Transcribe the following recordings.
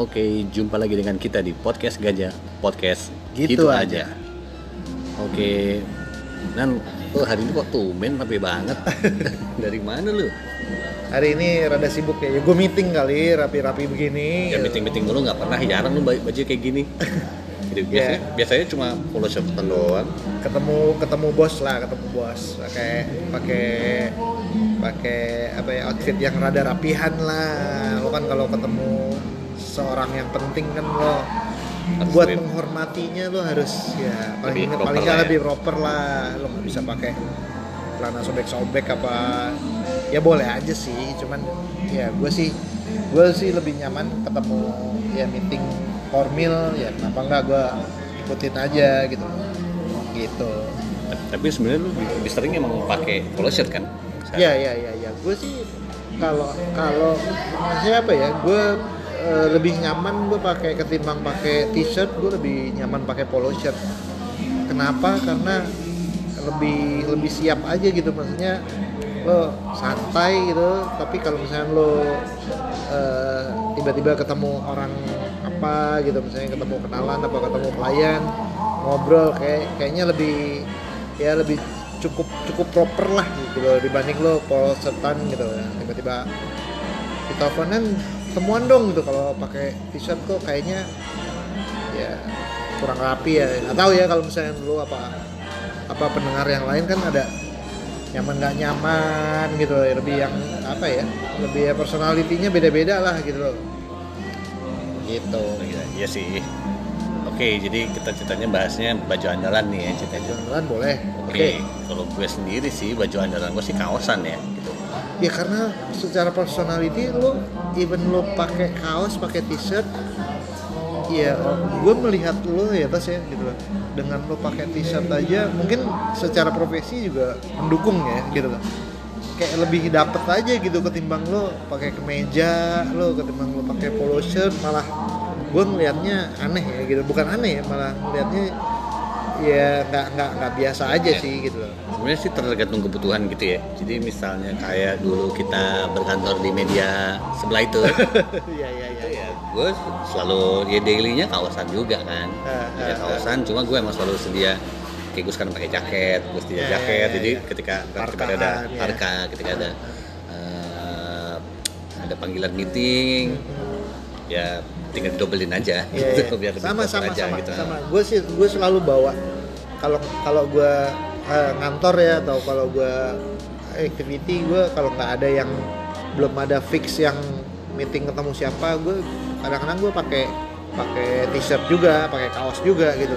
Oke, jumpa lagi dengan kita di podcast Gajah Podcast Gitu aja. Oke, Nan, oh hari ini kok tumben rapi banget. Dari mana lu? hari ini rada sibuk ya. Gue meeting kali, rapi-rapi begini. Ya meeting meeting mulu nggak pernah, jarang lu baju kayak gini. Jadi biasanya, Ya. biasanya cuma polo shirt doang. Ketemu ketemu bos lah, ketemu bos. Pakai pakai pakai apa ya outfit yang rada rapihan lah. Lo kan kalau ketemu seorang yang penting kan lo Harus buat menghormatinya lo harus ya paling Lebih paling ya. lebih proper lah. Lo nggak bisa pakai celana sobek-sobek apa ya boleh aja sih cuman ya gue sih gue sih lebih nyaman ketemu ya meeting formal ya kenapa nggak gue ikutin aja gitu gitu Tapi sebenarnya lu lebih sering emang pakai polo shirt kan? Ya ya ya ya gue sih kalau kalau maksudnya apa ya gue eh, lebih nyaman gue pakai ketimbang pakai t-shirt gue lebih nyaman pakai polo shirt. Kenapa? Karena lebih lebih siap aja gitu maksudnya lo santai gitu. Tapi kalau misalnya lo eh, tiba-tiba ketemu orang apa gitu misalnya ketemu kenalan apa ketemu klien ngobrol kayak kayaknya lebih ya lebih cukup cukup proper lah gitu dibanding lo polo shirtan gitu ya. Tiba-tiba di teleponan temuan dong gitu kalau pakai t-shirt kok kayaknya ya kurang rapi ya. Nggak tahu ya kalau misalnya lu apa apa pendengar yang lain kan ada nyaman nggak nyaman gitu loh lebih yang apa ya lebih ya personalitinya beda-beda lah gitu loh. Gitu. Iya sih. Oke, jadi kita ceritanya bahasnya baju andalan nih ya ceritanya. jalan boleh Oke, oke kalau gue sendiri sih baju andalan gue sih kaosan ya gitu. ya karena secara personality lo even lo pakai kaos pakai t-shirt ya gue melihat lo ya tas ya gitu loh dengan lo pakai t-shirt aja mungkin secara profesi juga mendukung ya gitu loh kayak lebih dapet aja gitu ketimbang lo pakai kemeja lo ketimbang lo pakai polo shirt malah gue ngelihatnya aneh ya gitu bukan aneh ya malah ngelihatnya ya nggak nggak nggak biasa aja Ya. sih gitu loh Sebenarnya sih tergantung kebutuhan gitu ya. Jadi misalnya kayak dulu kita berkantor di media sebelah itu, iya iya iya ya gue selalu ya dailynya kaosan juga kan. Ah, Ya ah, kaosan, cuma gue emang selalu sedia kayak gue sekarang pakai jaket, gue sedia Ya, jaket. ya, ya, jadi ya. ketika ketika ada ya. ketika ada eh, ada panggilan meeting, ya tinggal dobelin aja. Iya, gitu iya. biar lebih sama sama aja sama gitu. sama. Gue sih gue selalu bawa kalau kalau gue eh, ngantor ya atau kalau gue activity gue kalau nggak ada yang belum ada fix yang meeting ketemu siapa gue kadang-kadang gue pakai pakai t-shirt juga pakai kaos juga gitu.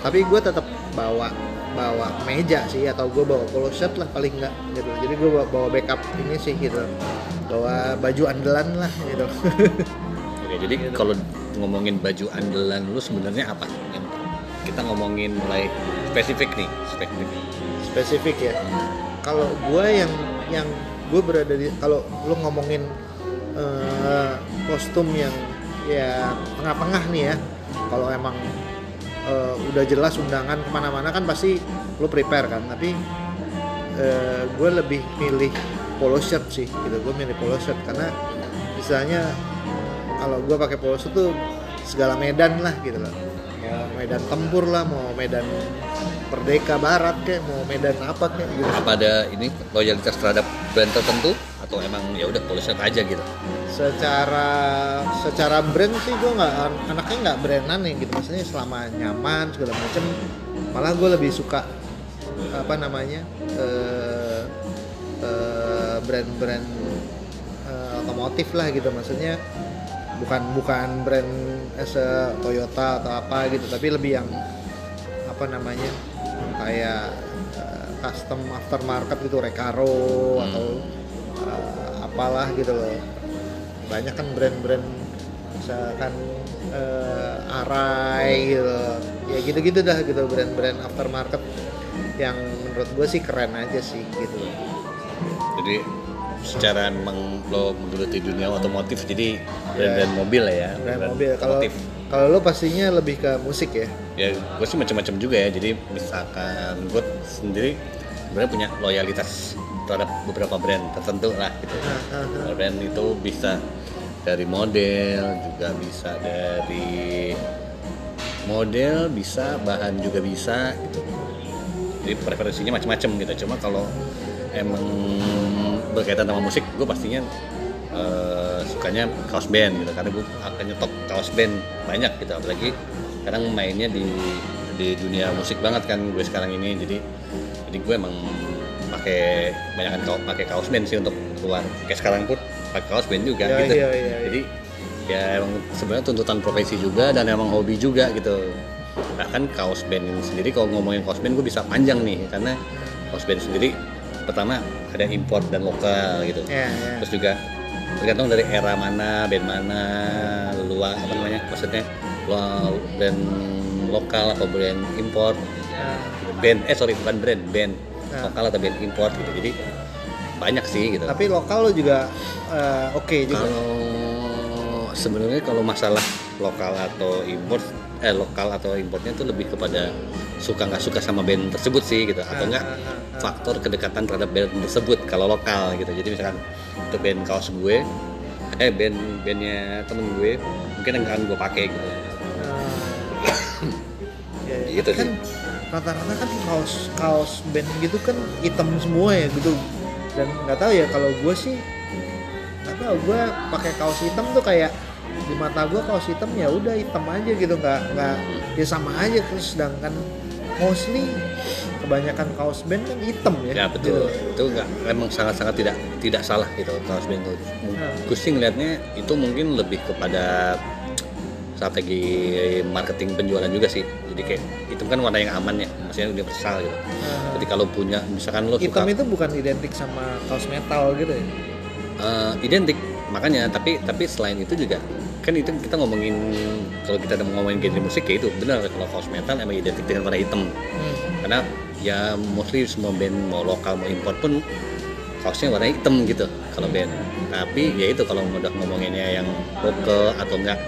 Tapi gue tetap bawa bawa meja sih atau gue bawa polo shirt lah paling nggak gitu. Jadi gue bawa, bawa backup ini sih gitu. Bawa baju andalan lah gitu Oke, jadi kalau ngomongin baju andalan lu sebenarnya apa? Kita ngomongin mulai spesifik nih, spesifik. spesifik ya kalau gue yang yang gue berada di kalau lu ngomongin eh, kostum yang ya tengah-tengah nih ya kalau emang eh, udah jelas undangan ke mana-mana kan pasti lu prepare kan tapi gue lebih milih polo shirt sih gitu gue milih polo shirt karena misalnya kalau gue pakai polo shirt tuh segala medan lah gitu loh. Mau medan tempur lah mau medan Merdeka Barat kayak mau medan apa kayak gitu. Apa ada ini loyalitas terhadap brand tertentu? Atau emang ya udah polo shirt aja gitu? secara secara brand sih gue nggak anaknya nggak brandan nih gitu. Maksudnya selama nyaman segala macem malah gue lebih suka apa namanya eh, eh, brand-brand eh, otomotif lah gitu. Maksudnya bukan bukan brand as a Toyota atau apa gitu tapi lebih yang apa namanya kayak eh, custom aftermarket gitu Recaro atau eh, apalah gitu loh. Banyak kan brand-brand misalkan eh, Arai gitu ya gitu-gitu dah gitu brand-brand aftermarket yang menurut gue sih keren aja sih gitu. Jadi secara emang lo menggeluti dunia otomotif jadi brand-brand mobil lah ya. brand mobil kalau kalau lo pastinya lebih ke musik ya Ya gue sih macam-macam juga ya. Jadi misalkan gue sendiri sebenarnya punya loyalitas terhadap beberapa brand tertentu lah gitu. Nah. Brand itu bisa dari model juga bisa dari model bisa bahan juga bisa gitu jadi preferensinya macam-macam gitu cuma kalau emang berkaitan sama musik gue pastinya eh, sukanya kaos band gitu karena gue akan nyetok kaos band banyak gitu apalagi sekarang mainnya di di dunia musik banget kan gue sekarang ini jadi jadi gue emang pakai banyak kaos pakai kaos band sih untuk keluar. Kayak sekarang pun pakai kaos band juga Ya, gitu. iya, iya, iya. jadi ya emang sebenarnya tuntutan profesi juga dan emang hobi juga gitu. Bahkan kaos band sendiri kalau ngomongin kaos band gue bisa panjang nih karena kaos band sendiri pertama ada import dan lokal gitu. Ya ya. Terus juga tergantung dari era mana band mana luar apa namanya maksudnya lo band lokal atau brand import. Nah, band eh sorry bukan brand band Nah. lokal atau band import gitu. Jadi banyak sih gitu. Tapi lokal lo juga eh, oke juga. Kalau sebenarnya kalau masalah lokal atau import eh lokal atau importnya itu lebih kepada suka nggak suka sama band tersebut sih gitu. Atau Ah, enggak ah, ah, faktor kedekatan terhadap band tersebut kalau lokal gitu. Jadi misalkan itu band kaos gue eh band bandnya temen gue mungkin yang akan gue pakai gitu. Ya, ya. Gitu kan rata-rata kan kaos kaos band gitu kan hitam semua ya gitu. Dan nggak tahu ya kalau gue sih nggak tahu. Gue pakai kaos hitam tuh kayak di mata gue kaos hitam ya udah hitam aja gitu nggak nggak ya sama aja terus sedangkan mostly kebanyakan kaos band kan hitam ya. Ya betul. Gitu. itu nggak emang sangat-sangat tidak tidak salah gitu kaos band itu. Nah. gue sih ngeliatnya itu mungkin lebih kepada strategi marketing penjualan juga sih. Jadi kayak itu kan warna yang aman ya maksudnya universal gitu. Nah, jadi kalau punya misalkan lo hitam suka itu bukan identik sama kaos metal gitu ya? Eh, identik makanya tapi tapi selain itu juga kan itu kita ngomongin kalau kita ngomongin genre musik ya itu benar. Kalau kaos metal emang identik dengan warna hitam. Hmm. karena ya mostly semua band mau lokal mau import pun kaosnya warna hitam gitu kalau band. Tapi ya itu kalau udah ngomonginnya yang lokal atau enggak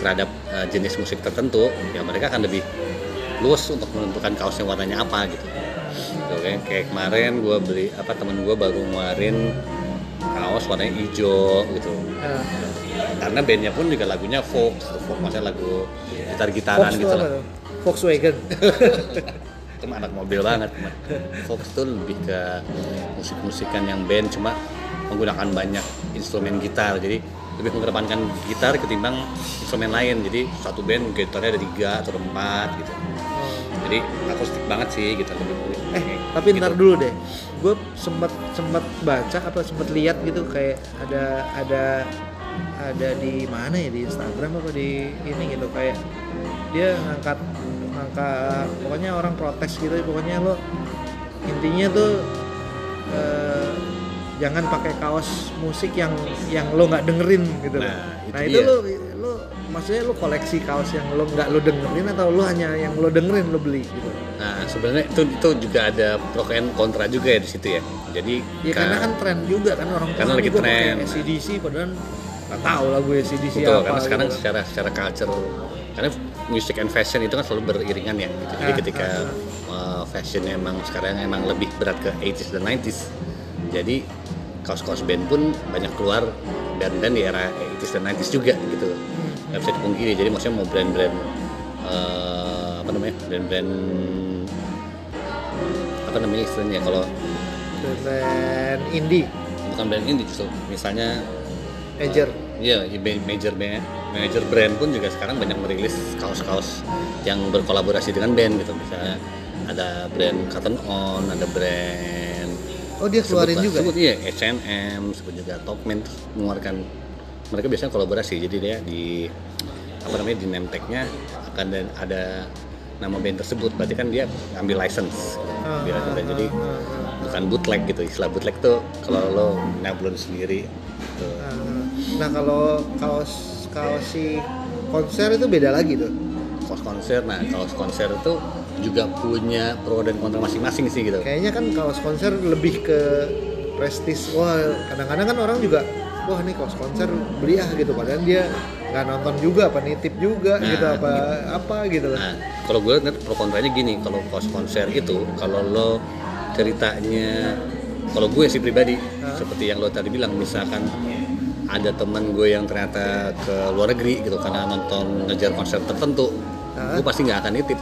terhadap uh, jenis musik tertentu ya mereka akan lebih luas untuk menentukan kaosnya warnanya apa gitu. Tuh, kayak, kayak kemarin gue beli apa temen gue baru ngeluarin kaos warnanya hijau gitu. Nah, karena bandnya pun juga lagunya folk folk maksudnya lagu gitar-gitaran Fox gitu lah tuh? Volkswagen. itu mah anak mobil banget teman. Fox tuh lebih ke musik-musikan yang band cuma menggunakan banyak instrumen gitar jadi lebih mengedepankan gitar ketimbang instrumen lain jadi satu band gitarnya ada tiga atau empat gitu jadi akustik banget sih gitu lebih Eh, tapi gitu. ntar dulu deh. Gue sempat sempat baca apa sempat lihat gitu kayak ada ada ada di mana ya? Di Instagram apa di ini gitu? Kayak dia ngangkat ngangkat pokoknya orang protes gitu pokoknya lo intinya tuh eh, jangan pakai kaos musik yang yang lo nggak dengerin gitu. Nah, itu nah itu lo lo maksudnya lo koleksi kaos yang lo nggak lo dengerin atau lo hanya yang lo dengerin lo beli gitu? Nah sebenarnya itu itu juga ada pro and kontra juga ya di situ ya. Jadi Ya ka- karena kan tren juga kan orang Karena lagi tren. ACDC padahal nggak tahu lagu ACDC betul apa karena sekarang gitu. secara secara culture karena music and fashion itu kan selalu beriringan ya gitu. jadi Ah, ketika uh, fashionnya emang sekarang emang lebih berat ke 80s dan 90s jadi kaos-kaos band pun banyak keluar dan dan di era 80s dan 90s juga gitu nggak bisa dipungkiri jadi maksudnya mau brand-brand uh, apa namanya brand-brand apa namanya istilahnya kalau tren indie bukan brand ini justru misalnya major Iya, ya, ba- major band, major brand pun juga sekarang banyak merilis kaos-kaos yang berkolaborasi dengan band gitu. Misalnya ada brand Cotton On, ada brand oh dia keluarin sebut lah, juga sebut iya H&M, sebut juga Topman mengeluarkan mereka biasanya kolaborasi. Jadi dia di apa namanya di name tag-nya akan ada nama band tersebut. Berarti kan dia ambil license. Ah, license. ah, Jadi ah, ah, bukan bootleg gitu. Istilah bootleg tuh kalau lo nyablon sendiri. Tuh. Ah. nah kalau kaos kaos si konser itu beda lagi tuh. Kaos konser nah kaos konser itu juga punya pro dan kontra masing-masing sih gitu. Kayaknya kan kaos konser lebih ke prestis. Wah kadang-kadang kan orang juga wah nih kaos konser beli ah gitu. Padahal dia nggak nonton juga apa nitip juga Nah, gitu apa apa gitu loh. Nah kalau gue lihat pro kontranya gini kalau kaos konser itu kalau lo ceritanya kalau gue sih pribadi Hah? seperti yang lo tadi bilang misalkan ada teman gue yang ternyata ke luar negeri gitu karena nonton ngejar konser tertentu gue pasti nggak akan nitip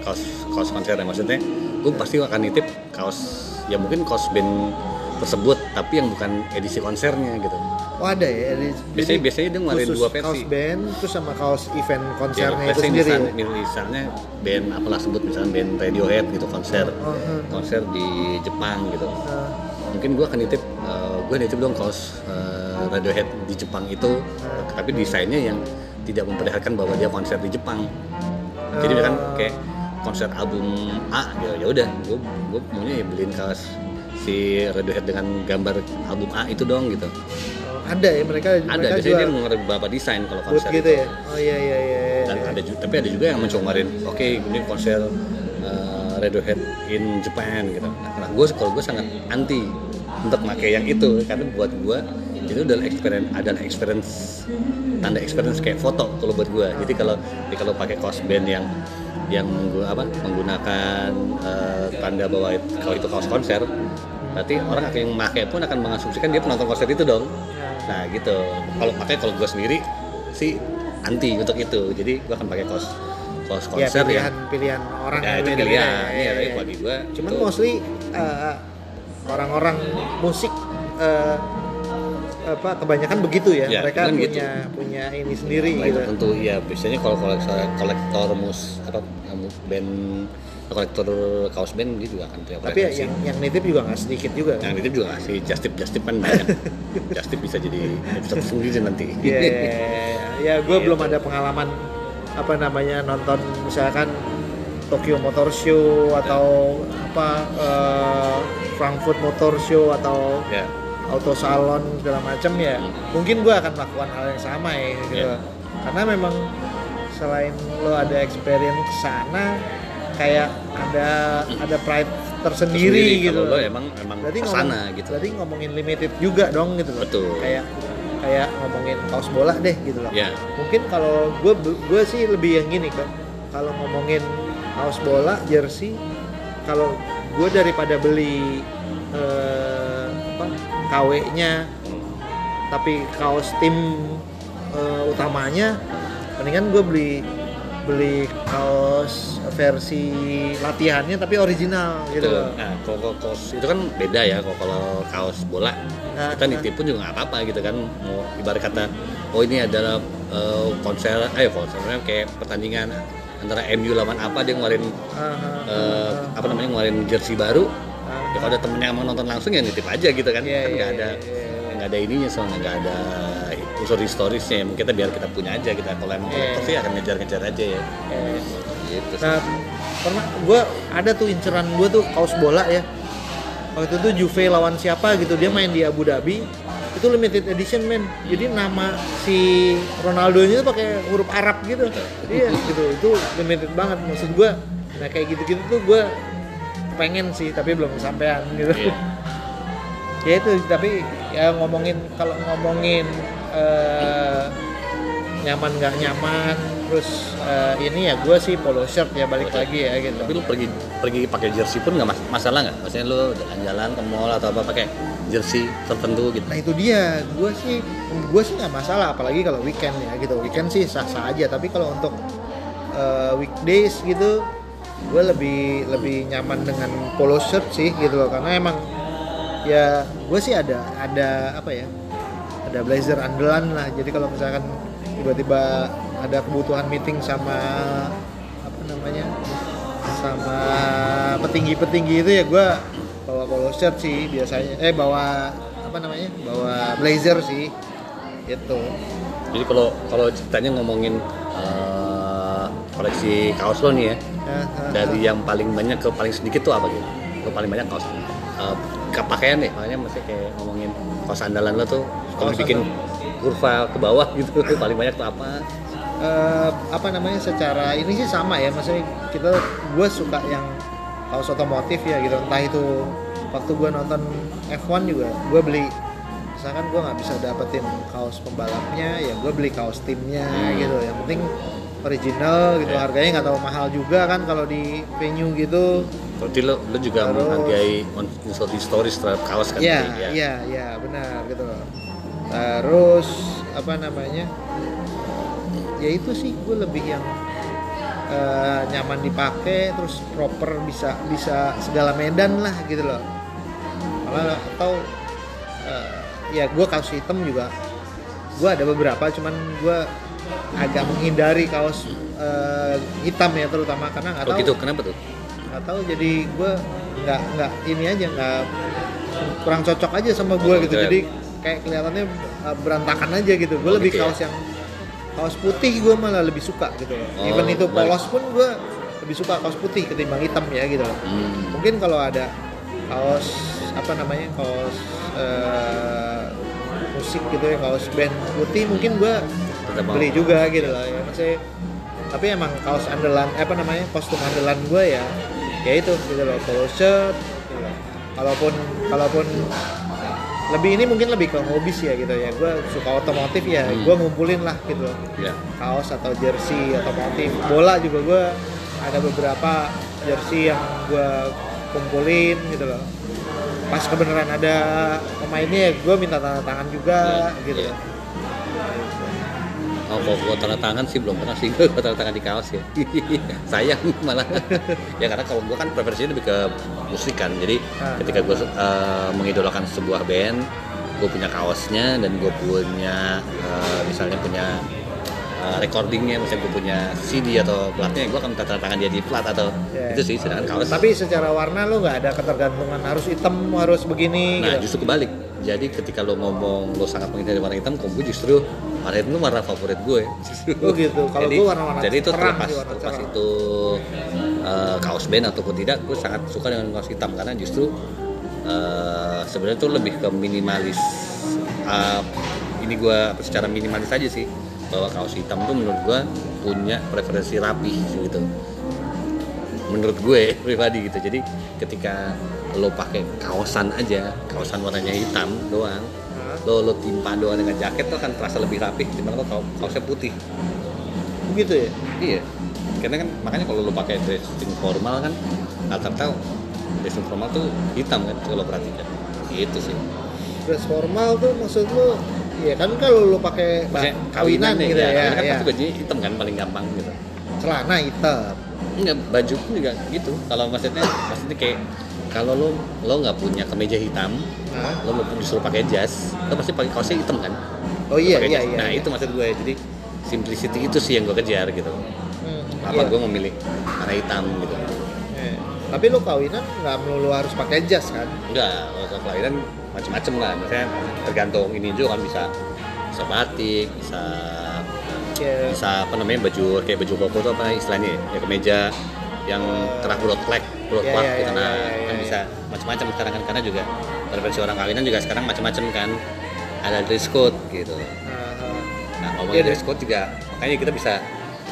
kaos kaos konsernya maksudnya gue pasti akan nitip kaos ya mungkin kaos band tersebut tapi yang bukan edisi konsernya gitu Oh ada ya. Jadi, Biasanya- biasanya dia ngeluarin dua versi. Kaos band terus sama kaos event ya, konsernya itu biasanya sendiri. misalnya, ya? misalnya band apalah sebut misalnya band Radiohead gitu konser Oh, konser di Jepang gitu mungkin gue akan nitip eh, gue nitip dong kaos eh, Radiohead di Jepang itu tapi desainnya yang tidak memperlihatkan bahwa dia konser di Jepang jadi Oh. kan kayak konser album A gitu ya udah gue gue maunya ya beliin kaos si Radiohead dengan gambar album A itu dong gitu oh, ada ya mereka ada mereka biasanya dia jual mengeluarkan beberapa desain kalau konser gitu itu. ya. Oh iya iya iya. iya. dan ada juga tapi ada juga yang mencoba kemarin oke ini konser uh, Radiohead in Japan gitu nah gue kalau gue sangat anti untuk pakai yang itu karena buat gue itu adalah experience adalah experience tanda experience kayak foto kalau buat gue jadi kalau jadi kalau pakai kaos band yang yang menggu- apa, menggunakan uh, tanda bahwa kalau itu kaos konser berarti orang yang memakai pun akan mengasumsikan dia penonton konser itu dong. Nah gitu. Kalau pakai kalau gue sendiri sih anti untuk itu. Jadi gue akan pakai kaos kaos Ya konser pilihan yang pilihan orang ya yang itu pilihan. ya, ya, ya, ya. bagi gue Cuman itu, mostly eh, orang-orang musik eh, apa kebanyakan begitu ya. Ya, mereka kan punya gitu. punya ini sendiri gitu. itu tentu ya biasanya kalau kolektor kolektor mus apa band kolektor kaos band dia juga akan punya Tapi ya, koleksi. yang yang nitip juga nggak sedikit juga. yang itu juga ngasih just tip just tip kan banyak just tip bisa jadi episode sendiri nanti Iya, iya, iya. ya gue Gitu. belum ada pengalaman apa namanya nonton misalkan Tokyo Motor Show atau apa eh, Frankfurt Motor Show atau ya auto salon segala macam ya mungkin gue akan melakukan hal yang sama ya gitu. Iya. karena memang selain lo ada experience ke sana kayak ada ada pride tersendiri, gitu. kalau lo emang emang berarti ke sana ngomong, gitu. berarti ngomongin limited juga dong gitu loh. Betul. kayak kayak ngomongin kaos bola deh gitu loh. Ya mungkin kalau gue gue sih lebih yang gini kok kalau ngomongin kaos bola jersey kalau gue daripada beli eh, KW-nya tapi kaos tim eh, utamanya mendingan gue beli beli kaos versi latihannya tapi original gitu Betul. Nah, kalau kaos itu kan beda ya kalau kalau kaos bola. Nah, kita nah. nitip pun juga nggak apa-apa gitu kan. Mau ibarat kata, oh ini adalah eh, konser, eh konsernya kayak pertandingan antara MU lawan apa dia ngeluarin Ah, ah, eh, apa namanya ngeluarin jersey baru. Ya kalau ada temennya yang mau nonton langsung ya nitip aja gitu kan. Iya, kan nggak iya, ada iya, iya. nggak ada ininya soalnya nggak ada unsur historisnya. Mungkin kita biar kita punya aja kita kalau emang Iya. kolektor sih akan ngejar-ngejar aja ya. Gitu. sih. Nah, pernah gue ada tuh inceran gue tuh kaos bola ya. Waktu itu Juve lawan siapa gitu dia main di Abu Dhabi. Itu limited edition men. Jadi nama si Ronaldo-nya tuh pakai huruf Arab gitu. iya gitu. Itu limited banget maksud gue. Nah kayak gitu-gitu tuh gue pengen sih tapi belum kesampaian gitu. Iya. ya itu tapi ya ngomongin kalau ngomongin eh, nyaman nggak nyaman terus eh, ini ya gue sih polo shirt ya balik lagi ya gitu Tapi lu pergi pergi pakai jersey pun nggak mas- masalah nggak? Maksudnya lu jalan-jalan ke mall atau apa pakai jersey tertentu gitu? nah itu dia gue sih gue sih nggak masalah apalagi kalau weekend ya gitu weekend sih sah sah aja tapi kalau untuk eh, weekdays gitu gue lebih lebih nyaman dengan polo shirt sih gitu loh karena emang ya gue sih ada ada apa ya ada blazer andalan lah. Jadi kalau misalkan tiba-tiba ada kebutuhan meeting sama apa namanya sama petinggi-petinggi itu ya gue bawa polo shirt sih biasanya. Eh bawa apa namanya bawa blazer sih itu Jadi kalau kalau ceritanya ngomongin koleksi kaos lo nih ya, Ya, dari yang paling banyak ke paling sedikit tuh apa gitu? Lo paling banyak kaos. Eh, ke pakaian deh, makanya masih kayak ngomongin kaos andalan lo tuh kalau bikin kurva ke bawah gitu paling banyak tuh apa? eh, apa namanya secara ini sih sama ya maksudnya kita gue suka yang kaos otomotif ya gitu. Entah itu waktu gue nonton F1 juga gue beli. Misalkan gue nggak bisa dapetin kaos pembalapnya ya gue beli kaos timnya Hmm. gitu. Yang penting original gitu Ya. harganya nggak terlalu mahal juga kan kalau di venue gitu Berarti lo, lo juga Terus- menghargai unsur historis terhadap kaos kan? Iya, berarti, ya? iya, iya, benar gitu. terus apa namanya ya itu sih gue lebih yang eh, nyaman dipakai terus proper bisa bisa segala medan lah gitu loh Malah atau eh, ya gue kaos hitam juga gue ada beberapa cuman gue agak menghindari kaos eh, hitam ya terutama karena nggak Oh tahu gitu, kenapa tuh? nggak tahu jadi gue nggak nggak ini aja nggak kurang cocok aja sama gue gitu Oke. jadi kayak kelihatannya uh, berantakan aja gitu gue Oh, lebih gitu ya? kaos yang kaos putih gue malah lebih suka gitu Oh, even itu polos pun gue lebih suka kaos putih ketimbang hitam ya gitu Hmm. mungkin kalau ada kaos apa namanya kaos eh, musik gitu ya kaos band putih mungkin gue Tetap mau. beli juga gitu loh ya maksudnya tapi emang kaos andalan eh, apa namanya kostum andalan gue ya ya itu gitu loh polo shirt gitu loh. kalaupun kalaupun lebih ini mungkin lebih ke hobi sih ya gitu ya gue suka otomotif ya Hmm. gue ngumpulin lah gitu loh Ya. kaos atau jersey otomotif bola juga gue ada beberapa jersey yang gue kumpulin gitu loh pas kebenaran ada pemainnya ya gue minta tanda tangan juga Iya, gitu iya. Oh, kalau gua tanda tangan sih belum pernah sih gua tanda tangan di kaos ya. Sayang malah. ya karena kalau gua kan preferensinya lebih ke musik kan. Jadi Ah. ketika gua eh, mengidolakan sebuah band, gua punya kaosnya dan gua punya eh, misalnya punya eh, recordingnya, misalnya gua punya CD atau platnya, gua akan minta tanda tangan dia di plat atau Iya. itu sih sedangkan kaos. Tapi secara warna lo nggak ada ketergantungan harus hitam harus begini Nah, gitu. justru kebalik. Jadi ketika lo ngomong lo sangat menghindari warna hitam, kalau gue justru warna itu warna favorit gue. Oh gitu. Kalau jadi, gue warna-warna jadi itu terlepas, warna terlepas itu eh, kaos band ataupun tidak, gue sangat suka dengan kaos hitam karena justru eh, sebenarnya itu lebih ke minimalis. eh, ini gue secara minimalis aja sih bahwa kaos hitam tuh menurut gue punya preferensi rapi gitu menurut gue pribadi gitu jadi ketika lo pakai kaosan aja kaosan warnanya hitam doang? Lo lo timpa doang dengan jaket tuh akan terasa lebih rapih dibanding lo kau- kaosnya putih Begitu ya. iya karena kan makanya kalau lo pakai dressing formal kan rata-rata dressing formal tuh hitam kan kalau perhatikan itu sih Dress formal tuh maksud lo ya kan kalau lo pakai Maksudnya kawinan nih, gitu ya, kawinan kan ya. pasti bajunya hitam kan paling gampang gitu celana hitam. Enggak, baju pun juga gitu. Kalau maksudnya, maksudnya kayak kalau lo lo nggak punya kemeja hitam, Lo mau disuruh pakai jas, lo pasti pakai kaosnya hitam kan? Oh iya iya iya. Nah iya. itu maksud gue. Jadi simplicity itu sih yang gue kejar gitu. Hmm, Apa iya. gue memilih warna hitam gitu? Eh, Tapi lo kawinan nggak melulu harus pakai jas kan? Enggak, kalau soal kelahiran macam-macam lah. Maksudnya tergantung ini juga kan bisa bisa batik, bisa Ya, bisa apa namanya baju kayak baju koko tuh apa istilahnya ya, ya kemeja yang kerak broadcloth broadcloth Ya, ya, gitu ya, nah ya, ya, kan ya. bisa macam-macam sekarang kan karena juga preferensi orang kawinan juga sekarang macam-macam kan ada dress code gitu nah, nah. nah ngomongin Iya, dress code juga makanya kita bisa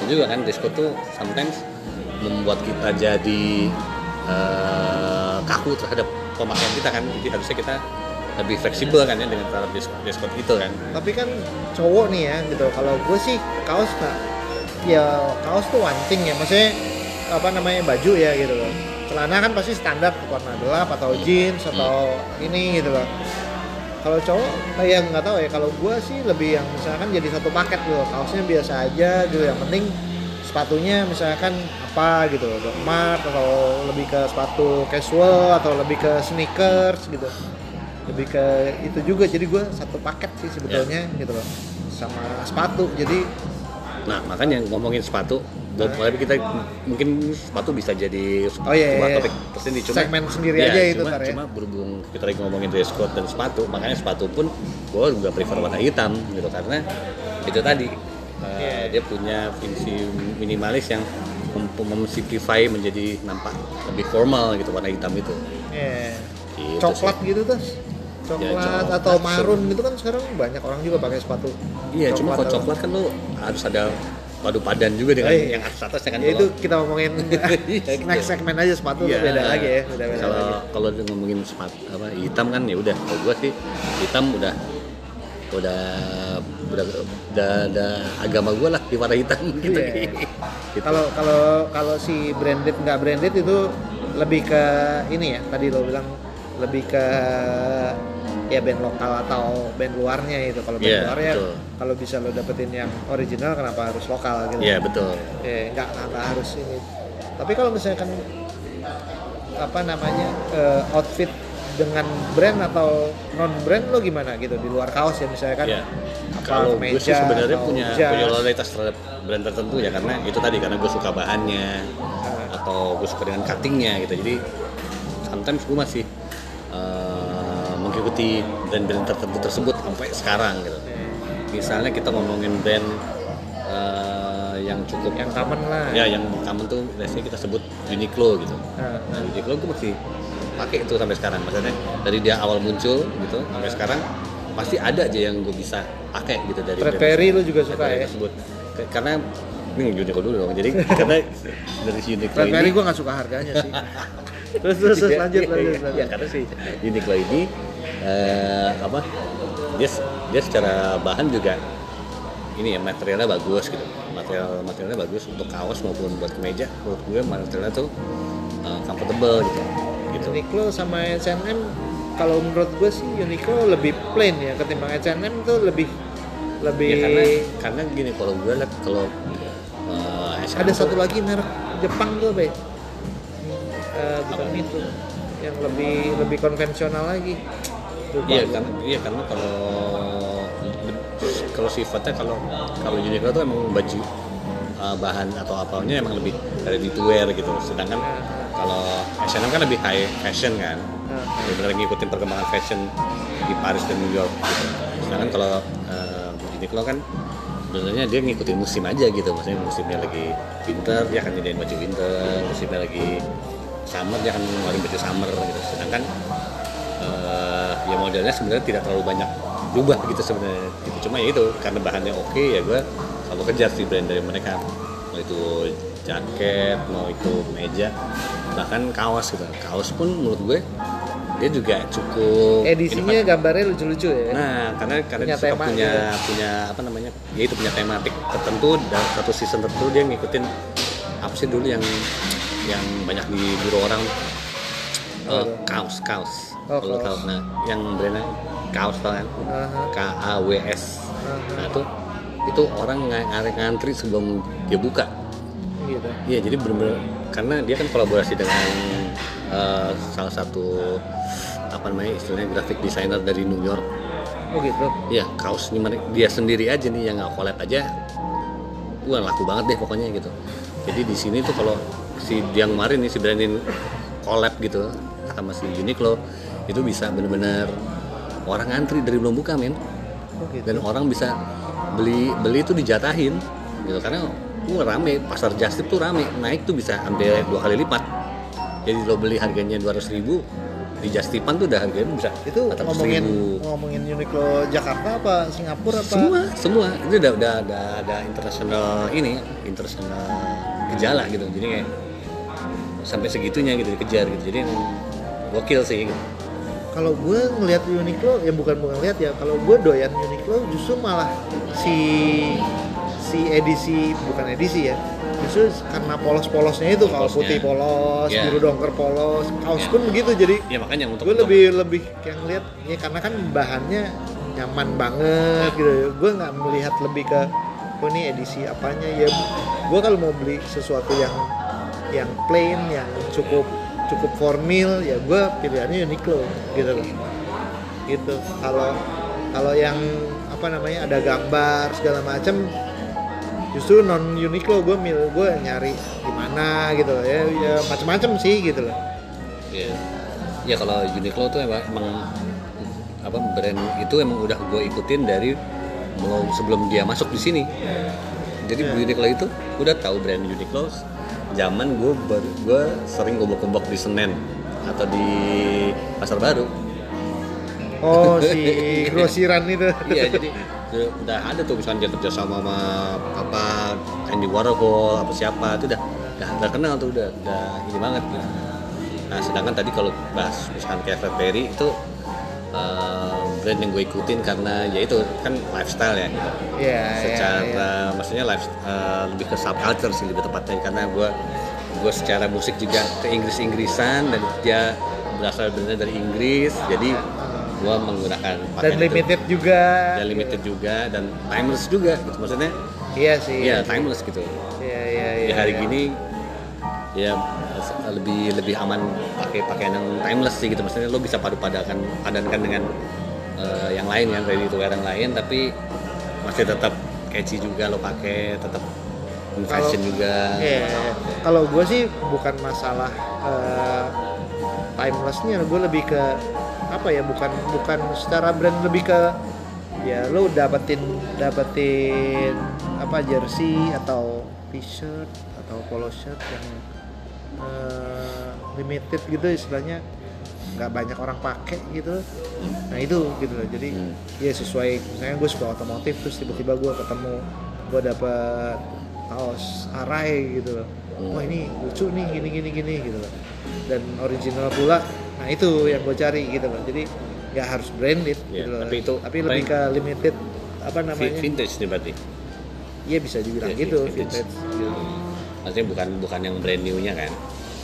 juga kan dress code tuh sometimes membuat kita jadi eh, kaku terhadap pemakaian kita kan jadi harusnya kita lebih fleksibel kan ya dengan terhadap dress dress code itu kan Tapi kan cowok nih ya gitu. Kalau gue sih kaos nggak, ya kaos tuh one thing ya. Maksudnya apa namanya baju ya gitu loh. Celana kan pasti standar warna gelap atau jeans atau ini gitu loh. Kalau cowok kayak nggak tahu ya. Kalau gue sih lebih yang misalkan jadi satu paket loh. Kaosnya biasa aja gitu. Yang penting sepatunya misalkan apa gitu loh. Mart atau lebih ke sepatu casual atau lebih ke sneakers gitu lebih ke itu juga jadi gue satu paket sih sebetulnya gitu loh sama sepatu jadi Nah, makanya ngomongin sepatu, tapi kita mungkin sepatu bisa jadi Oh, iya, sebuah iya. topik tersendiri cuma Segmen sendiri Iya, aja itu cuma, ya. cuma berhubung kita lagi ngomongin dress code dan sepatu, makanya sepatu pun gue juga prefer warna hitam gitu karena itu tadi uh, Iya. dia punya fungsi minimalis yang mem- memsimplify menjadi nampak lebih formal gitu warna hitam itu. ya Gitu coklat gitu tuh coklat Ya, coklat. atau marun gitu kan sekarang banyak orang juga pakai sepatu Iya, cuma kalau coklat kan lo harus ada padu padan juga dengan Oh, iya. yang atas atasnya kan. ya itu kalau- kita ngomongin Iya, next gitu. segmen aja sepatu Iya. beda lagi ya beda beda kalau lagi kalau ngomongin sepatu apa hitam kan ya udah kalau gua sih hitam udah udah udah udah, udah agama gua lah di warna hitam gitu. Iya. Gitu. kalau kalau kalau si branded nggak branded itu lebih ke ini ya tadi lo bilang lebih ke ya band lokal atau band luarnya itu kalau band Iya, luarnya kalau bisa lo dapetin yang original kenapa harus lokal gitu? Iya betul. eh nggak nggak nggak harus ini. Tapi kalau misalkan apa namanya eh, outfit dengan brand atau non brand lo gimana gitu? Di luar kaos ya misalnya kan apa Kalau gue sih sebenarnya punya jas. punya loyalitas terhadap brand tertentu ya karena itu tadi karena gue suka bahannya Nah, atau gue suka dengan cuttingnya gitu. Jadi sometimes gue masih eh, mengikuti brand-brand tertentu tersebut sampai sekarang gitu. Misalnya kita ngomongin brand eh, yang cukup yang common lah ya yang common tuh biasanya kita sebut Uniqlo gitu. Nah, Nah, Uniqlo gue masih pakai itu sampai sekarang. Maksudnya dari dia awal muncul gitu sampai sekarang pasti ada aja yang gue bisa pakai gitu dari Fred Perry lu juga suka ya tersebut. Karena ini Uniqlo dulu dong. Jadi karena dari si Uniqlo Fred ini Perry gue nggak suka harganya sih terus terus, terus Iya, lanjut iya, lanjut, iya, lanjut. iya, karena si Uniqlo ini eh, apa? Dia dia secara bahan juga ini ya materialnya bagus gitu. Material materialnya bagus untuk kaos maupun buat kemeja. Menurut gue materialnya tuh eh, comfortable gitu. Gitu. Uniqlo sama H&M kalau menurut gue sih Uniqlo lebih plain ya ketimbang H&M tuh lebih lebih ya karena karena gini kalau gue lihat kalau eh, H&M ada tuh- satu lagi merek Jepang tuh be. Eh, bukan itu. Yang lebih lebih konvensional lagi Iya karena iya karena kalau kalau sifatnya kalau kalau Uniqlo tuh emang baju uh, bahan atau apanya emang lebih ready to wear gitu. Sedangkan kalau H&M kan lebih high fashion kan. Benar-benar ngikutin perkembangan fashion di Paris dan New York gitu. Sedangkan kalau uh, Uniqlo kan sebenarnya dia ngikutin musim aja gitu. Maksudnya musimnya lagi winter dia akan nyediain baju winter, musimnya lagi summer dia akan ngeluarin baju summer gitu. Sedangkan eh, ya modelnya sebenarnya tidak terlalu banyak berubah gitu sebenarnya gitu. cuma ya itu karena bahannya oke ya gue selalu kejar sih brand dari mereka mau itu jaket mau itu meja bahkan kaos gitu kaos pun menurut gue dia juga cukup edisinya inovatif. gambarnya lucu-lucu ya nah karena karena Punya dia tema punya gitu. punya apa namanya ya itu punya tematik tertentu dan satu season tertentu dia ngikutin apa sih dulu yang yang banyak diburu orang eh, tuh? kaos kaos Oh, Kalau kaos. nah yang brandnya kaos tau kan? K A W S. Nah itu itu orang ng- ng- ngantri sebelum dia buka. Gitu. Iya jadi bener-bener karena dia kan kolaborasi dengan eh, salah satu apa namanya istilahnya graphic designer dari New York. Oh gitu? Iya, kaos ini mere- dia sendiri aja nih yang nggak collab aja, wah laku banget deh pokoknya gitu. Jadi di sini tuh kalau si yang kemarin nih si Brandin collab gitu sama si Uniqlo itu bisa bener-bener orang ngantri dari belum buka men. Oh gitu. Dan orang bisa beli beli itu dijatahin gitu. Karena wah rame. Pasar Justip tuh rame. Naik tuh bisa hampir dua kali lipat. Jadi lo beli harganya 200.000 ribu di Justipan tuh udah harganya bisa itu 400.000. ngomongin ngomongin Uniqlo Jakarta apa Singapura apa? Semua semua. Itu udah udah udah ada internasional ini internasional gejala gitu. Jadi kayak sampai segitunya gitu dikejar gitu. Jadi gokil sih gitu. Kalau gue ngelihat Uniqlo ya bukan bukan lihat ya kalau gue doyan Uniqlo justru malah si si edisi bukan edisi ya justru karena polos-polosnya itu kaos Polosnya. putih polos Ya. biru dongker polos kaos Ya. pun begitu jadi ya makanya untuk gue lebih lebih kayak ngeliat ya karena kan bahannya nyaman banget gitu gue nggak melihat lebih ke oh ini edisi apanya ya gue kalau mau beli sesuatu yang yang plain yang cukup cukup formal ya gue pilihannya Uniqlo gitu loh. Gitu. Kalau kalau yang apa namanya ada gambar segala macam justru non Uniqlo gue mil gue nyari di mana gitu loh. Ya ya macam-macam sih gitu loh. Ya ya kalau Uniqlo tuh emang, emang apa brand itu emang udah gue ikutin dari belum sebelum dia masuk di sini. Jadi Ya. Uniqlo itu udah tahu brand Uniqlo zaman gue gue sering gombok-gombok di Senen atau di pasar baru Oh si grosiran itu. iya jadi udah- ada tuh misalnya dia kerja sama sama apa Andy Warhol apa siapa itu udah udah, kenal tuh udah udah ini banget gitu. Nah sedangkan tadi kalau bahas misalkan kayak Fred Perry itu eh, brand yang gue ikutin karena ya itu kan lifestyle ya gitu. Iya. secara iya, maksudnya live eh, lebih ke subculture sih lebih tepatnya karena gue gue secara musik juga ke Inggris Inggrisan dan dia berasal benar dari Inggris jadi gua menggunakan dan pakaian itu. limited juga dan limited juga dan timeless juga gitu maksudnya iya sih iya timeless gitu iya iya di iya hari iya. gini ya lebih lebih aman pakai pakaian yang timeless sih gitu maksudnya lo bisa padu padakan padankan dengan eh, yang lain yang ready to wear yang lain tapi masih tetap catchy juga lo pakai tetap fashion juga Iya, iya, iya. kalau gue sih bukan masalah eh, timelessnya, gue lebih ke apa ya, bukan bukan secara brand lebih ke ya lo dapetin dapetin apa jersey atau t-shirt atau polo shirt yang eh, limited gitu istilahnya nggak banyak orang pakai gitu. Nah itu gitu loh. Jadi Hmm. ya sesuai misalnya gue suka otomotif terus tiba-tiba gue ketemu gue dapet kaos arai gitu loh. Hmm. wah ini lucu nih gini gini gini gitu loh. Dan original pula nah itu yang gue cari gitu loh. Jadi nggak harus branded Iya, gitu loh. tapi itu tapi lebih ke limited apa namanya? Vintage nih berarti? Iya bisa dibilang Iya, gitu vintage. vintage. Gitu. Maksudnya bukan bukan yang brand new nya kan?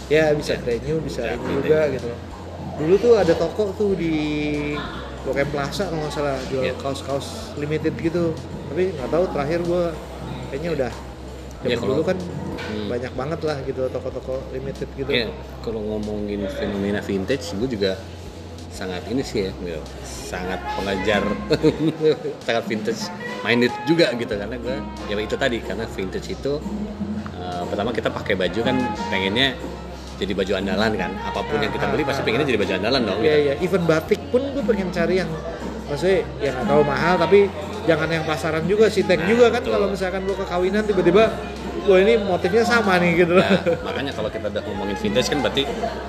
Ya bisa brand new bisa Bisa ini juga gitu. Dulu tuh ada toko tuh di Blok M Plaza kalau nggak salah jual Iya. kaos-kaos limited gitu. Tapi nggak tahu terakhir gue kayaknya udah. Zaman kalau- dulu kan Hmm. banyak banget lah gitu toko-toko limited gitu. Ya, kalau ngomongin fenomena vintage, gue juga sangat ini sih ya, gitu. sangat pengajar, sangat vintage minded juga gitu karena gue ya itu tadi karena vintage itu pertama kita pakai baju kan pengennya jadi baju andalan kan, apa pun yang kita beli pasti pengennya jadi baju andalan dong. Iya gitu. iya, even batik pun gue pengen cari yang maksudnya yang nggak terlalu mahal tapi jangan yang pasaran juga sih tag Nah, juga kan kalau misalkan lo ke kawinan tiba-tiba wah ini motifnya sama nih gitu loh. Nah, makanya kalau kita udah ngomongin vintage kan berarti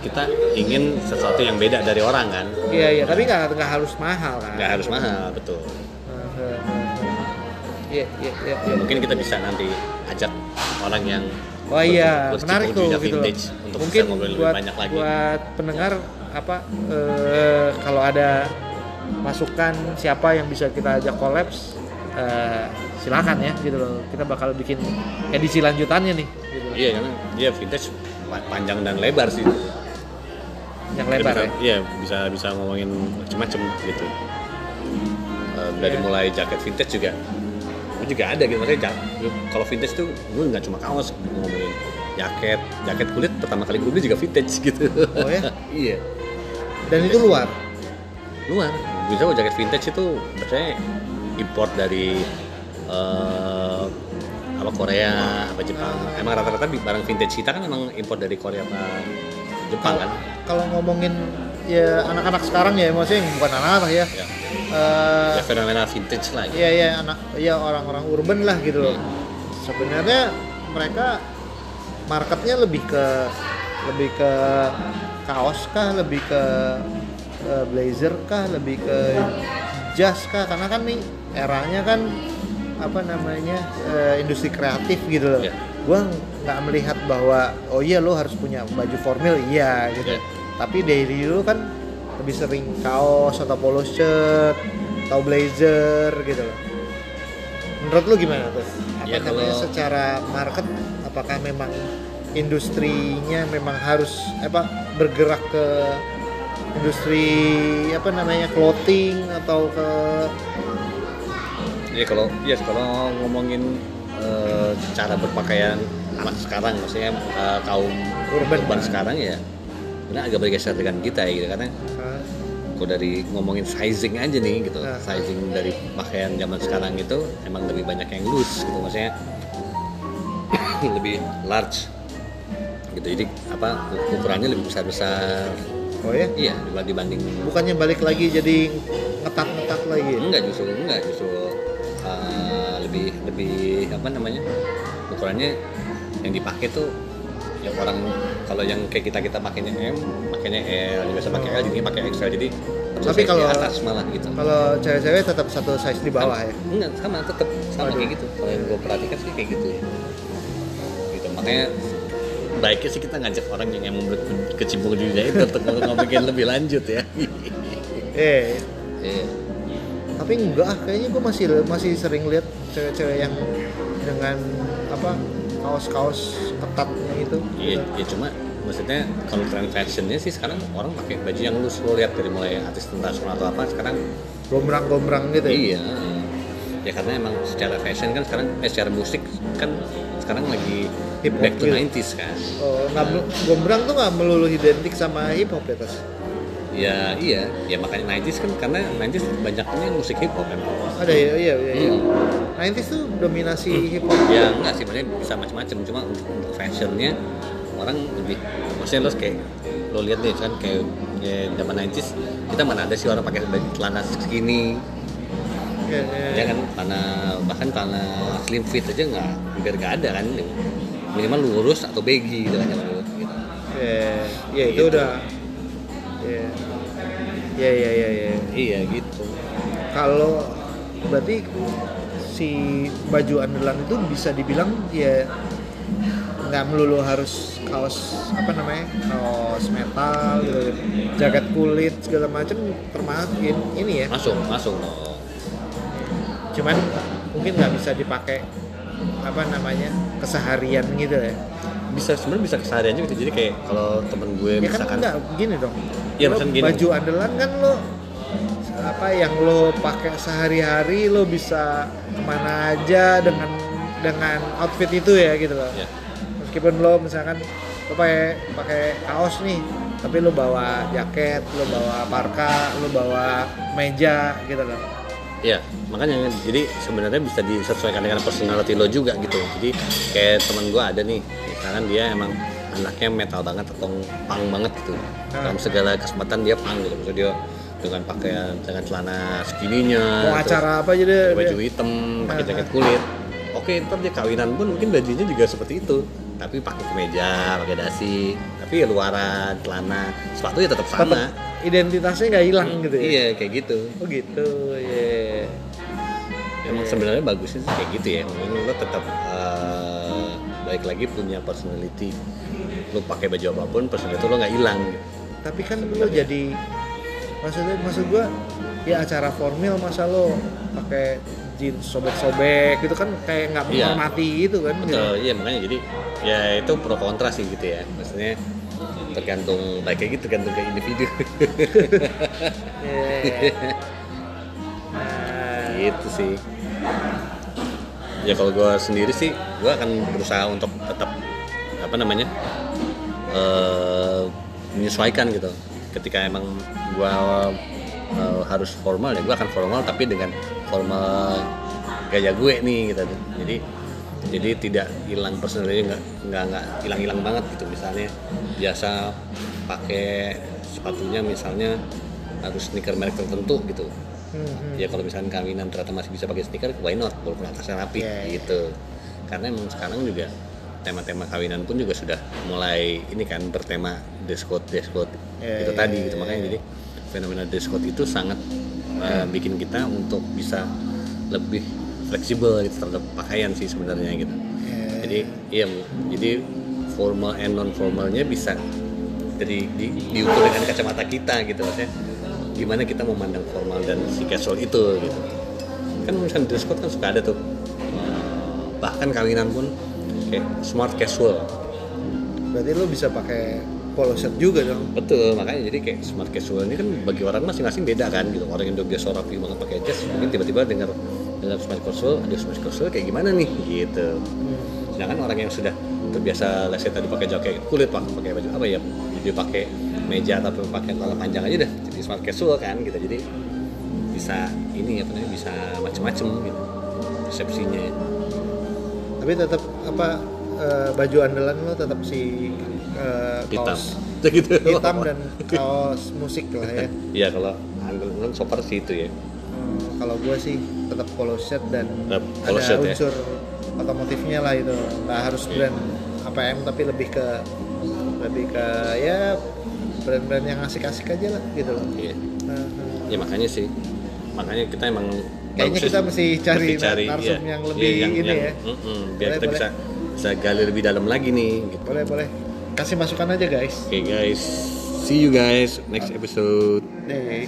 kita ingin sesuatu yang beda dari orang kan, Iya iya, tapi nggak nggak harus mahal kan. nggak harus mahal betul. Iya iya iya. Ya, mungkin kita bisa nanti ajak orang yang Oh iya, menarik tuh gitu. loh. untuk Mungkin bisa ngobrol lebih buat banyak lagi. buat pendengar apa eh, kalau ada masukan siapa yang bisa kita ajak kolaps eh, silakan ya gitu loh. Kita bakal bikin edisi lanjutannya nih gitu loh. Iya karena dia vintage pa- panjang dan lebar sih. Yang lebar bisa, ya. Iya bisa bisa ngomongin macam-macam gitu. Eh, dari Iya. mulai jaket vintage juga, gue juga ada gitu. Maksudnya kalau vintage tuh gue nggak cuma kaos gue ngomongin jaket, jaket kulit pertama kali gue beli juga vintage gitu. Oh ya? iya. Dan itu luar. luar bisa kok jaket vintage itu berarti import dari eh, apa Korea apa Jepang emang rata-rata barang vintage kita kan emang import dari Korea apa Jepang kan Kalau ngomongin ya anak-anak sekarang ya maksudnya bukan anak-anak ya. ya, Eh, ya fenomena vintage lah gitu. Iya iya anak iya orang-orang urban lah gitu loh. Sebenarnya mereka marketnya lebih ke lebih ke kaos kah, lebih ke eh, blazer kah, lebih ke jas kah? Karena kan nih eranya kan apa namanya eh, industri kreatif gitu loh. Iya. Gua nggak melihat bahwa oh iya lo harus punya baju formal iya gitu. Iya. Tapi dari dulu kan lebih sering kaos atau polo shirt atau blazer gitu loh. Menurut lu gimana tuh? Apa Ya, namanya kalau- secara market apakah memang industrinya memang harus apa bergerak ke industri apa namanya clothing atau ke Jadi kalau ya kalau ngomongin eh, cara berpakaian anak sekarang maksudnya eh, kaum Urban. urban sekarang ya benar agak bergeser dengan kita ya gitu. Karena kalau dari ngomongin sizing aja nih gitu. Nah. sizing dari pakaian zaman sekarang itu emang lebih banyak yang loose gitu. Maksudnya lebih large gitu. Jadi apa ukurannya lebih besar besar oh ya? Iya dibanding bukannya balik lagi jadi ngetat-ngetat lagi? Ya? enggak justru enggak. Justru uh, lebih lebih apa namanya ukurannya yang dipakai tuh yang orang kalau yang kayak kita kita pakainya M pakainya L biasa pakai L jadi pakai XL jadi Tapi kalau- atas malah gitu. kalau cewek-cewek tetap satu size di bawah ya? Enggak sama tetap sama kayak gitu. Kalau yang gue perhatikan sih kayak gitu gitu makanya baiknya sih kita ngajak orang yang emang berkecimpung di dunia itu untuk ngomongin lebih lanjut ya. Eh. Iya. tapi enggak ah kayaknya gue masih masih sering lihat cewek-cewek yang dengan apa kaos-kaos ketatnya itu Iya, ya cuma maksudnya kalau tren fashionnya sih sekarang orang pakai baju yang lu lo lihat dari mulai artis internasional atau apa sekarang gombrang-gombrang gitu ya? Iya. Ya karena emang secara fashion kan sekarang eh secara musik kan sekarang lagi Hip hop back to gitu. 90s kan. Oh mel- gombrang tuh nggak melulu identik sama hip hop ya tas ya iya ya makanya 90s kan karena 90s banyaknya musik hip hop kan ada ya iya iya iya Hmm. 90s tuh dominasi hip hop ya enggak sih sebenarnya bisa macam-macam cuma untuk, fashionnya orang lebih maksudnya lo kayak lo lihat nih kan kayak ya, zaman 90s kita mana ada sih orang pakai baju celana skinny ya, ya. ya kan celana bahkan celana slim fit aja nggak hampir nggak ada kan minimal lurus atau baggy gitu kan zaman dulu gitu. ya, ya itu Gitu. udah ya ya ya ya, ya. iya gitu. Kalau berarti si baju andalan itu bisa dibilang ya nggak melulu harus kaos apa namanya kaos metal gitu jaket kulit segala macam termasuk in- ini ya? Masuk masuk. Cuman mungkin nggak bisa dipakai apa namanya keseharian gitu ya? Bisa sebenarnya bisa keseharian juga jadi kayak kalau temen gue ya kan misalkan enggak gini dong Iya, Lo gini. baju andalan kan lo apa yang lo pakai sehari-hari lo bisa ke mana aja dengan dengan outfit itu ya gitu loh ya meskipun lo misalkan lo pakai pakai kaos nih tapi lo bawa jaket lo bawa parka lo bawa meja gitu loh Iya, makanya jadi sebenarnya bisa disesuaikan dengan personality lo juga gitu. Jadi kayak teman gue ada nih, misalkan dia emang anaknya metal banget atau punk banget gitu. Dalam segala kesempatan dia punk gitu. Maksudnya dia dengan pakaian dengan celana skinny-nya, mau acara apa aja deh baju hitam, pakai Ah, jaket kulit. Oke, ntar dia kawinan pun mungkin bajunya juga seperti itu. Tapi pakai kemeja, pakai dasi, tapi ya luaran, celana, sepatu ya tetap sama. tetap identitasnya nggak hilang gitu ya Iya, kayak gitu. oh gitu ya Emang sebenarnya bagusnya sih kayak gitu ya. Mungkin lo tetap eh, baik lagi punya personality. Lo pakai baju apa pun, personality lo nggak hilang. Gitu. tapi kan lo jadi maksudnya maksud gua ya acara formal masa lo pakai jeans sobek-sobek gitu kan kayak nggak Iya. menghormati gitu kan gitu. Betul, iya makanya jadi ya itu pro kontra sih gitu ya. Maksudnya tergantung baik lagi tergantung ke individu. Iya. Nah, gitu sih. Ya kalau gue sendiri sih, gue akan berusaha untuk tetap apa namanya menyesuaikan gitu. Ketika emang gue harus formal ya gue akan formal tapi dengan formal gaya gue nih gitu. Jadi jadi tidak hilang personality nggak nggak nggak hilang hilang banget gitu misalnya biasa pakai sepatunya misalnya harus sneaker merek tertentu gitu hmm, hmm. ya kalau misalkan kawinan ternyata masih bisa pakai sneaker why not walaupun atasnya rapi Iya, iya. gitu karena emang sekarang juga tema-tema kawinan pun juga sudah mulai ini kan bertema dress code dress code Iya, itu iya, tadi iya, gitu. iya. makanya jadi fenomena dress code itu sangat uh, bikin kita untuk bisa lebih fleksibel gitu terhadap pakaian sih sebenarnya gitu. Iya. jadi iya jadi formal and non formalnya bisa dari di, diukur dengan kacamata kita gitu maksudnya. Gimana kita memandang formal dan si casual itu gitu. Kan misalnya dress code kan suka ada tuh. Bahkan kawinan pun kayak smart casual. Berarti lo bisa pakai polo shirt juga dong? Betul makanya jadi kayak smart casual ini kan bagi orang masing-masing beda kan gitu. Orang yang udah biasa rapi banget pakai jas mungkin tiba-tiba dengar dengar smart casual ada smart casual kayak gimana nih? Gitu. Hmm. sedangkan orang yang sudah terbiasa let's tadi pakai jaket kulit pak pakai baju apa ya dia pakai meja atau pakai celana panjang aja dah jadi smart casual kan gitu. Jadi bisa ini apa namanya bisa macem-macem gitu persepsinya tapi tetap apa eh, baju andalan lo tetap si hitam. kaos. Gitu. Hitam dan kaos musik lah ya. Iya kalau anggun so far sih itu ya. Hmm, kalau gue sih tetap polo shirt dan Tetap polo ada shirt ya? unsur otomotifnya lah itu. Nggak harus brand APM tapi lebih ke lebih ke ya brand-brand yang asik-asik aja lah gitu loh. Iya. Nah, ya makanya sih. Makanya kita emang Kayaknya kita mesti cari mesti narsum iya. yang Iya, lebih ini ya. mm-mm, biar Boleh, kita boleh. bisa bisa gali lebih dalam lagi nih gitu. boleh boleh kasih masukan aja guys Oke guys, see you guys next episode. Deh.